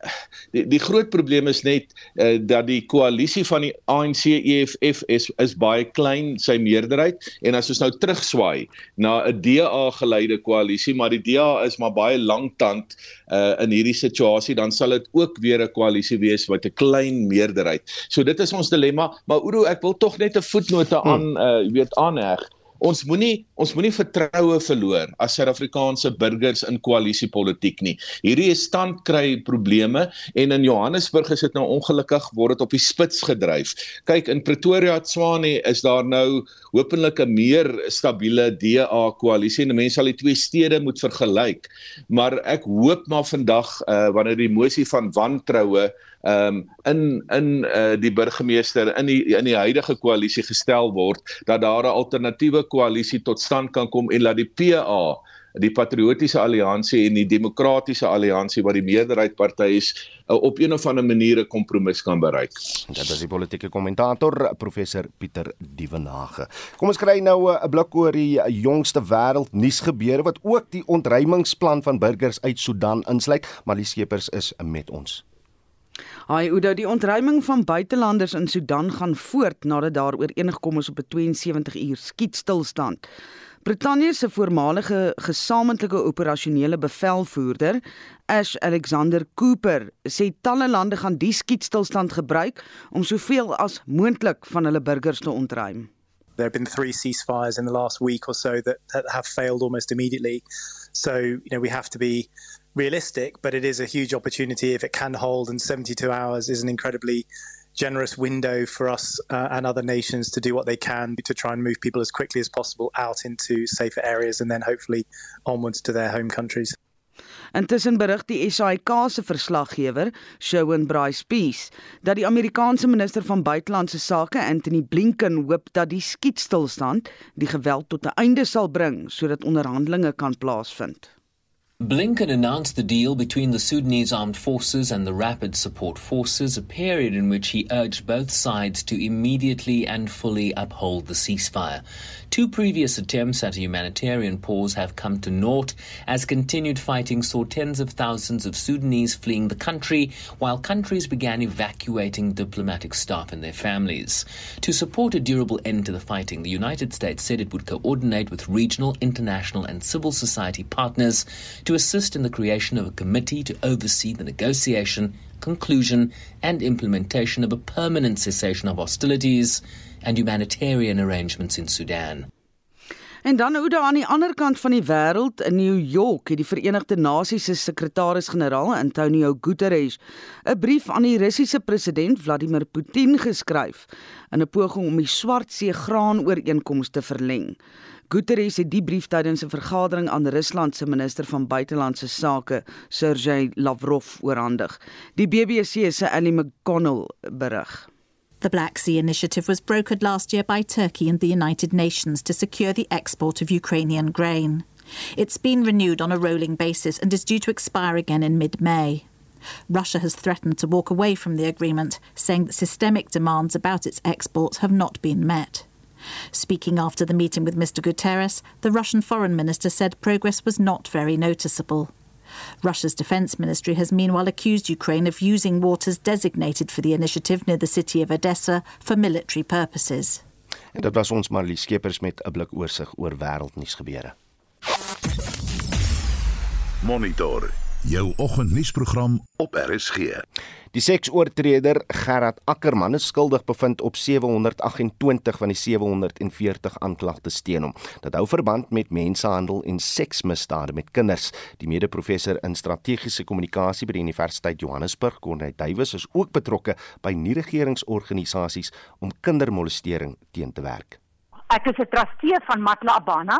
die, die groot probleem is net uh, dat die koalisie van die ANC EFF is is baie klein sy meerderheid en as ons nou terugswaai na 'n DA geleide koalisie maar die DA is maar baie lanktand uh, in hierdie situasie dan sal dit ook weer 'n koalisie wees wat 'n klein meerderheid. So dit is ons dilemma, maar Oudo ek wil tog net 'n voetnote hmm. aan uh, weet aanheg. Ons moenie ons moenie vertroue verloor as Suid-Afrikaanse burgers in koalisiepolitiek nie. Hierdie is stand kry probleme en in Johannesburg is dit nou ongelukkig word dit op die spits gedryf. Kyk in Pretoria Tswane is daar nou hopelik 'n meer stabiele DA koalisie en mense sal die twee stede moet vergelyk. Maar ek hoop maar vandag uh, wanneer die mosie van wantroue ehm um, in in uh, die burgemeester in die in die huidige koalisie gestel word dat daar 'n alternatiewe koalisie tot stand kan kom en laat die PA die patriotiese alliansie en die demokratiese alliansie wat die meerderheid party is uh, op een of ander manier 'n kompromis kan bereik. Dit is die politieke kommentator professor Pieter Dievenage. Kom ons kry nou uh, 'n blik oor die jongste wêreld nuusgebeure wat ook die ontruimingsplan van burgers uit Sudan insluit, maar die skeepers is met ons. Haai Oudo, die ontruiming van buitelanders in Sudan gaan voort nadat daar ooreengekom is op 'n 72 uur skietstilstand. Brittanje se voormalige gesamentlike operasionele bevelvoerder, Ash Alexander Cooper, sê talle lande gaan die skietstilstand gebruik om soveel as moontlik van hulle burgers te ontruim. There have been three ceasefires in the last week or so that, that have failed almost immediately. So, you know, we have to be realistic, but it is a huge opportunity if it can hold. And 72 hours is an incredibly generous window for us uh, and other nations to do what they can to try and move people as quickly as possible out into safer areas and then hopefully onwards to their home countries. Intussen berig die SAIK se verslaggewer, Shawn Bryce Peace, dat die Amerikaanse minister van buitelandse sake, Anthony Blinken, hoop dat die skietstilstand die geweld tot 'n einde sal bring sodat onderhandelinge kan plaasvind. Blinken announced the deal between the Sudanese armed forces and the Rapid Support Forces, a period in which he urged both sides to immediately and fully uphold the ceasefire. Two previous attempts at a humanitarian pause have come to naught as continued fighting saw tens of thousands of Sudanese fleeing the country while countries began evacuating diplomatic staff and their families. To support a durable end to the fighting, the United States said it would coordinate with regional, international, and civil society partners to assist in the creation of a committee to oversee the negotiation, conclusion, and implementation of a permanent cessation of hostilities and humanitarian arrangements in Sudan. En dan hoe daar aan die ander kant van die wêreld in New York het die Verenigde Nasies se sekretaris-generaal Antonio Guterres 'n brief aan die Russiese president Vladimir Putin geskryf in 'n poging om die Swartsee graanooreenkoms te verleng. Guterres het die brief tydens 'n vergadering aan Rusland se minister van buitelandse sake, Sergey Lavrov, oorhandig. Die BBC se Ellie McConnell berig. The Black Sea Initiative was brokered last year by Turkey and the United Nations to secure the export of Ukrainian grain. It's been renewed on a rolling basis and is due to expire again in mid May. Russia has threatened to walk away from the agreement, saying that systemic demands about its exports have not been met. Speaking after the meeting with Mr. Guterres, the Russian foreign minister said progress was not very noticeable. Russia's defense ministry has meanwhile accused Ukraine of using waters designated for the initiative near the city of Odessa for military purposes. En dit was ons Marlie Skeepers met 'n blik oorsig oor wêreldnuus gebeure. Monitor jou oggendnuusprogram op RSG. Die seksoortreder Gerard Ackermann is skuldig bevind op 728 van die 740 aanklagtes teen hom. Dit hou verband met mensenhandel en seksmisdade met kinders. Die mede-professor in strategiese kommunikasie by die Universiteit Johannesburg, Corneil Duwys, is ook betrokke by nie-regeringsorganisasies om kindermolestering teen te werk. Ek is 'n trustee van Matla Abana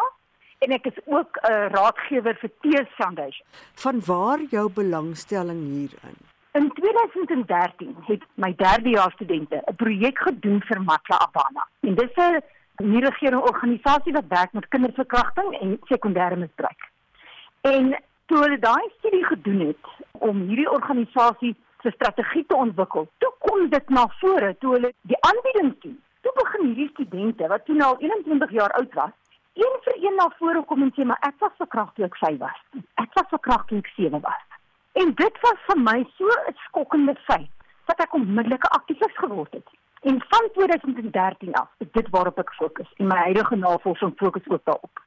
en ek is ook 'n uh, raadgewer vir Tears Foundation. Van waar jou belangstelling hierin? In 2013 het my derdejaars studente 'n projek gedoen vir Matla Abana. En dis 'n nie-regering organisasie wat werk met kinderverkrachting en sekondêre misbruik. En toe hulle daai studie gedoen het om hierdie organisasie se strategie te ontwikkel, toe kom dit na vore toe hulle die aanbieding doen toe begin hierdie studente wat toe al 21 jaar oud was, een vir een na vore kom en sê maar ek was verkragt toe ek 5 was. Ek was verkragt toe ek 7 was. En dit was vir my so 'n skokkende feit dat ek onmiddellik 'n aktivis geword het. En van 2013 af, dit waarop ek fokus en my huidige navorsing fokus ook daarop.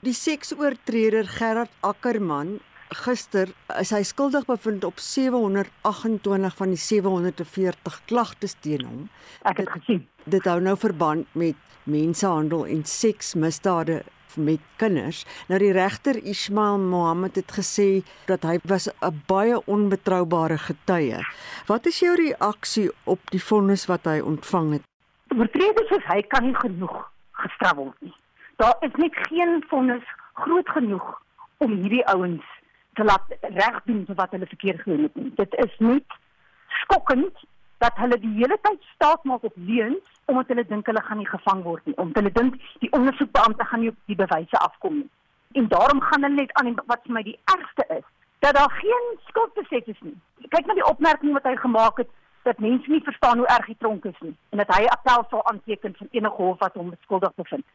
Die seksoortreder Gerard Ackerman gister is hy skuldig bevind op 728 van die 740 klagtes teen hom. Ek het gesien. Dit hou nou verband met mensenhandel en seksmisdade met kinders. Nou die regter Ismail Mohammed het gesê dat hy was 'n baie onbetroubare getuie. Wat is jou reaksie op die vonnis wat hy ontvang het? Oortreders soos hy kan nie genoeg gestraf word nie. Daar is net geen vonnis groot genoeg om hierdie ouens te laat regdoen vir wat hulle verkeerd gedoen het. Dit is net skokkend dat hulle die hele tyd staat maak op leuns omdat hulle dink hulle gaan nie gevang word nie, omdat hulle dink die ondersoekbeampte gaan nie op die bewyse afkom nie. En daarom gaan hulle net aan en wat vir my die ergste is, dat daar geen skuldbesef is nie. Kyk na die opmerking wat hy gemaak het dat mense nie verstaan hoe erg die tronk is nie en dat hy appel sal aanteken van enige hof wat hom beskuldig bevind.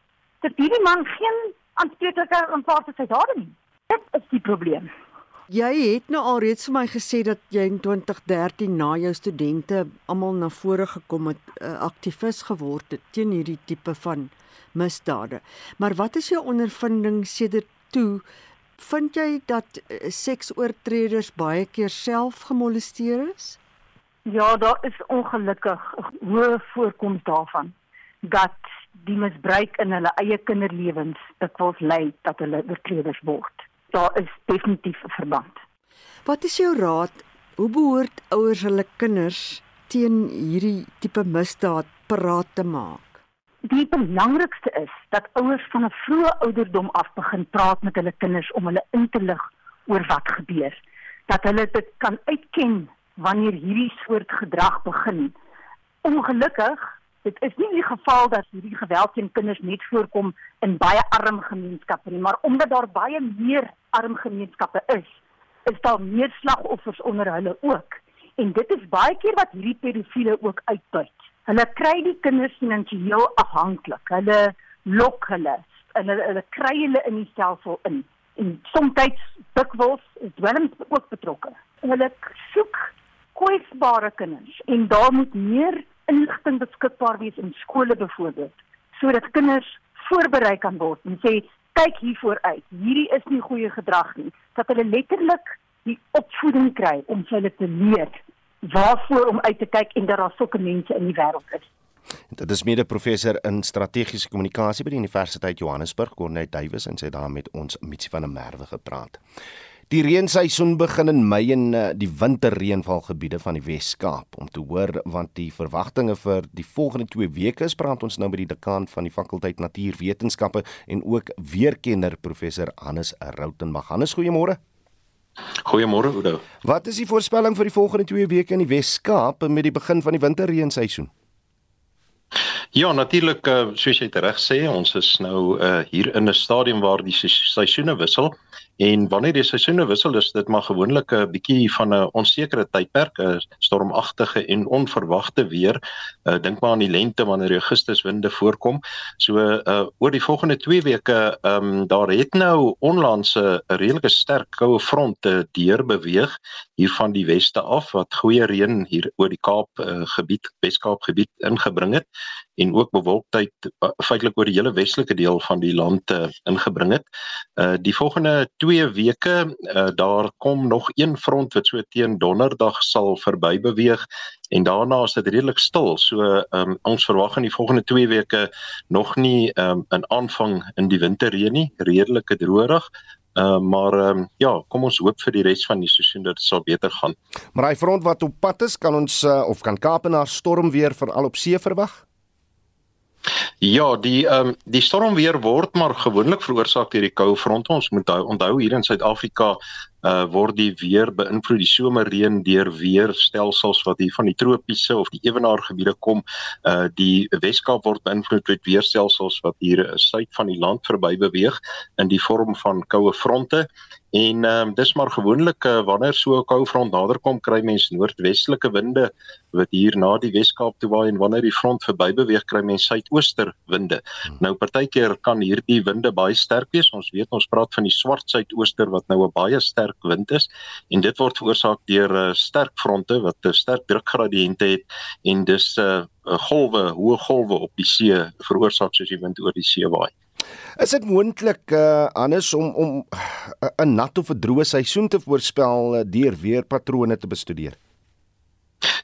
Dat hierdie man geen aanspreeklikheid aanvaar vir sy dade nie. Dit is die probleem. Jy het nou al reeds vir my gesê dat jy in 2013 na jou studente almal na vore gekom het, 'n uh, eh, aktivis geword het teen hierdie tipe van misdade. Maar wat is jou ondervinding sedert toe? Vind jy dat uh, seksoortreders baie keer self gemolesteer is? Ja, daar is ongelukkig 'n hoë voorkoms daarvan dat die misbruik in hulle eie kinderlewens dikwels lei dat hulle oortreders word daar is definitief 'n verband. Wat is jou raad? Hoe behoort ouers hulle kinders teen hierdie tipe misdaad paraat te maak? Die belangrikste is dat ouers van 'n vroeë ouderdom af begin praat met hulle kinders om hulle in te lig oor wat gebeur. Dat hulle dit kan uitken wanneer hierdie soort gedrag begin. Ongelukkig dit is nie die geval dat hierdie geweld teen kinders net voorkom in baie arm gemeenskappe nie, maar omdat daar baie meer arm gemeenskappe is, is daar meer slagoffers onder hulle ook. En dit is baie keer wat hierdie pedofiele ook uitbuit. Hulle kry die kinders finansiëel afhanklik. Hulle lok hulle en hulle, hulle kry hulle in die stelsel in. En soms dikwels is dwelms ook betrokke. Hulle soek kwesbare kinders en daar moet meer inligting beskikbaar wees in skole byvoorbeeld sodat kinders voorberei kan word en sê kyk hiervoor uit. Hierdie is nie goeie gedrag nie. Dat hulle letterlik die opvoeding kry om hulle te leer waarvoor om uit te kyk en dat daar sulke mense in die wêreld is. Dit is mede professor in strategiese kommunikasie by die Universiteit Johannesburg, Cornet Duwys en sy daar met ons Mitsi van der Merwe gepraat. Die reenseisoen begin in Mei in uh, die winterreënvalgebiede van die Wes-Kaap. Om te hoor wat die verwagtinge vir die volgende 2 weke is, praat ons nou met die dekaan van die fakulteit Natuurwetenskappe en ook weerkenner professor Hannes Rautenbach. Hannes, goeiemôre. Goeiemôre Oudo. Wat is die voorspelling vir die volgende 2 weke in die Wes-Kaap met die begin van die winterreenseisoen? Ja, natuurlik uh, soos jy reg sê, ons is nou uh, hier in 'n stadium waar die seisoene wissel. En wanneer die seisoene wissel is dit maar gewoonlik 'n bietjie van 'n onsekere tydperk, 'n stormagtige en onverwagte weer. Uh, Dink maar aan die lente wanneer Augustuswinde voorkom. So uh oor die volgende 2 weke, ehm um, daar het nou onlangs 'n redelike sterk koue front te deur beweeg hier van die weste af wat goeie reën hier oor die Kaap uh, gebied, Weskaap gebied ingebring het en ook bewolktheid uh, feitelik oor die hele westelike deel van die land uh, ingebring het. Uh die volgende 2 weke uh, daar kom nog een front wat so teen donderdag sal verby beweeg en daarna is dit redelik stil. So um, ons verwag in die volgende 2 weke nog nie um, 'n aanvang in die winterreën nie, redelike droërig. Uh, maar um, ja, kom ons hoop vir die res van die seisoen dat dit sal beter gaan. Maar hy front wat op pad is, kan ons uh, of kan Kaapenaar storm weer veral op see verwag? Ja, die ehm um, die stormweer word maar gewoonlik veroorsaak deur die koue fronte. Ons moet onthou hier in Suid-Afrika uh word die weer beïnvloed die somerreën deur weerstelsels wat hier van die tropiese of die ewenaargebiede kom. Uh die Weskaap word beïnvloed met weerstelsels wat hier suid van die land verby beweeg in die vorm van koue fronte. En ehm um, dis maar gewoonlik uh, wanneer so 'n koue front naderkom, kry mense noordwestelike winde wat hier na die Weskaap toe waai en wanneer die front verby beweeg, kry mense suidooster winde. Hmm. Nou partykeer kan hierdie winde baie sterk wees. Ons weet ons praat van die swart suidooster wat nou 'n baie sterk wind is en dit word veroorsaak deur uh, sterk fronte wat 'n sterk drukgradiënte het en dis 'n uh, golwe, hoë golwe op die see veroorsaak soos die wind oor die see waai. Is dit moontlik uh anders om om 'n nat of 'n droë seisoen te voorspel uh, deur weerpatrone te bestudeer?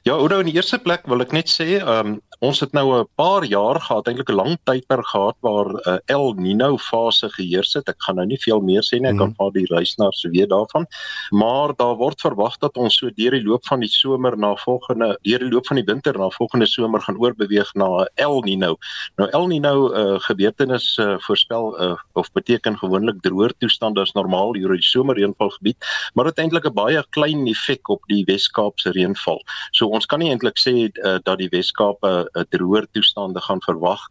Ja, Oudo in die eerste plek wil ek net sê, ehm um, ons het nou 'n paar jaar gehad, eintlik 'n lang tydperk gehad waar 'n uh, El Niño fase geheers het. Ek gaan nou nie veel meer sê nie, ek kan mm. vir die luisteraars weet daarvan. Maar daar word verwag dat ons so deur die loop van die somer na volgende deur die loop van die winter na volgende somer gaan oorbeweeg na El Niño. Nou El Niño uh, gebeurtenis uh, voorspel uh, of beteken gewoonlik droër toestande as normaal hier in die somerreënvalgebied, maar dit eintlik 'n baie klein effek op die Wes-Kaapse reënval. So ons kan nie eintlik sê uh, dat die Wes-Kaap 'n uh, droër toestande gaan verwag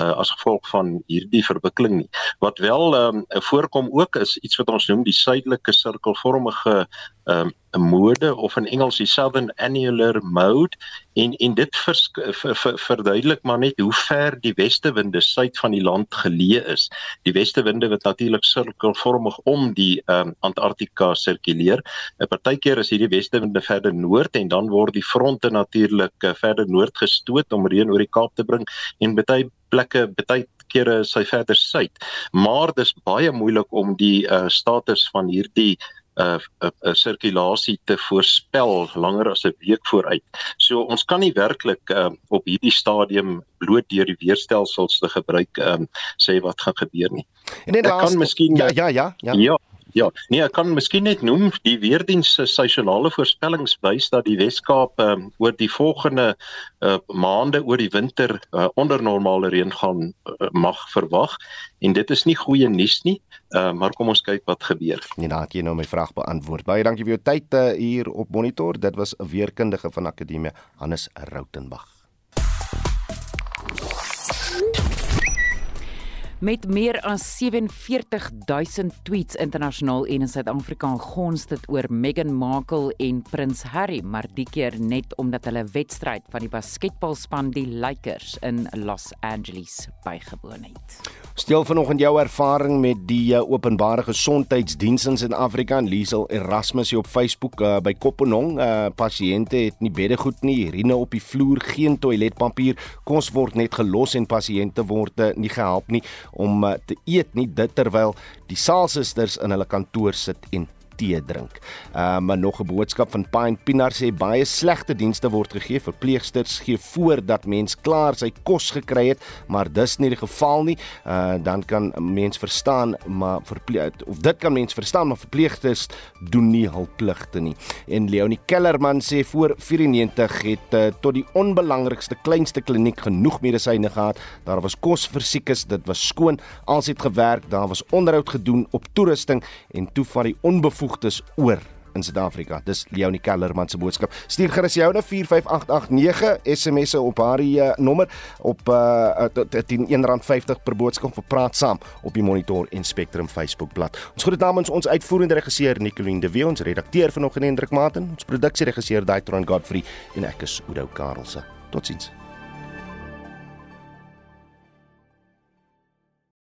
uh, as gevolg van hierdie verwikkeling nie. Wat wel um, voorkom ook is iets wat ons noem die suidelike sirkelvormige um, 'n mode of in Engels die southern annular mode en en dit vers, ver, ver, verduidelik maar net hoe ver die westewinde suid van die land geleë is. Die westewinde wat natuurlik sirkelvormig om die um, Antarktika sirkuleer. 'n Partykeer is hierdie westewinde verder noord en dan word die fronte natuurlik uh, verder noord gestoot om reën oor die Kaap te bring en baie plekke baie kere is hy verder suid. Maar dis baie moeilik om die uh, status van hierdie 'n uh, 'n uh, uh, sirkulasie te voorspel langer as 'n week vooruit. So ons kan nie werklik uh, op hierdie stadium bloot deur die weerstelsels te gebruik um, sê wat gaan gebeur nie. En dit kan miskien ja ja ja ja. ja Ja, nee, ek kan miskien net noem die weerdiens se seisonale voorspellings wys dat die Wes-Kaap um, oor die volgende uh, maande oor die winter uh, onder normale reën gaan uh, mag verwag en dit is nie goeie nuus nie, uh, maar kom ons kyk wat gebeur. Nee, dan het jy nou my vraag beantwoord. Baie dankie vir jou tyd uh, hier op monitor. Dit was 'n weerkundige van Akademie Hannes Rautenbach. Met meer as 47000 tweets internasionaal en in Suid-Afrika gons dit oor Meghan Markle en Prins Harry, maar die keer net omdat hulle wedstryd van die basketbalspan die Lakers in Los Angeles bygewoon het. Steel vanoggend jou ervaring met die uh, openbare gesondheidsdiens in Suid-Afrika en Liesel Erasmus hier op Facebook uh, by Kopenong. Uh, pasiënte het nie bedde goed nie, urine op die vloer, geen toiletpapier, kos word net gelos en pasiënte word uh, nie gehelp nie om uh, te eet nie dit terwyl die saalsusters in hulle kantoor sit en tee drink. Uh maar nog 'n boodskap van Pine Pinar sê baie slegte dienste word gegee. Verpleegsters gee voor dat mens klaar sy kos gekry het, maar dis nie die geval nie. Uh dan kan mens verstaan, maar verpleeg of dit kan mens verstaan, maar verpleegsters doen nie hul pligte nie. En Leonie Kellerman sê voor 94 het uh, tot die onbelangrikste kleinste kliniek genoeg medisyne gehad. Daar was kos vir siekes, dit was skoon, alles het gewerk, daar was onderhoud gedoen op toerusting en toe van die onbevoegde bevoegdes oor in Suid-Afrika. Dis Leonie Kellerman se boodskap. Stuur gerus jou na 45889 SMS'e op haar uh, nommer op uh, R10.50 per boodskap vir praat saam op die Monitor en Spectrum Facebook bladsy. Ons groet namens ons uitvoerende regisseur Nicoline de Wet, ons redakteur vanoggend Hendrik Maten, ons produksieregisseur Daitron Godfrey en ek is Udo Karlse. Totsiens.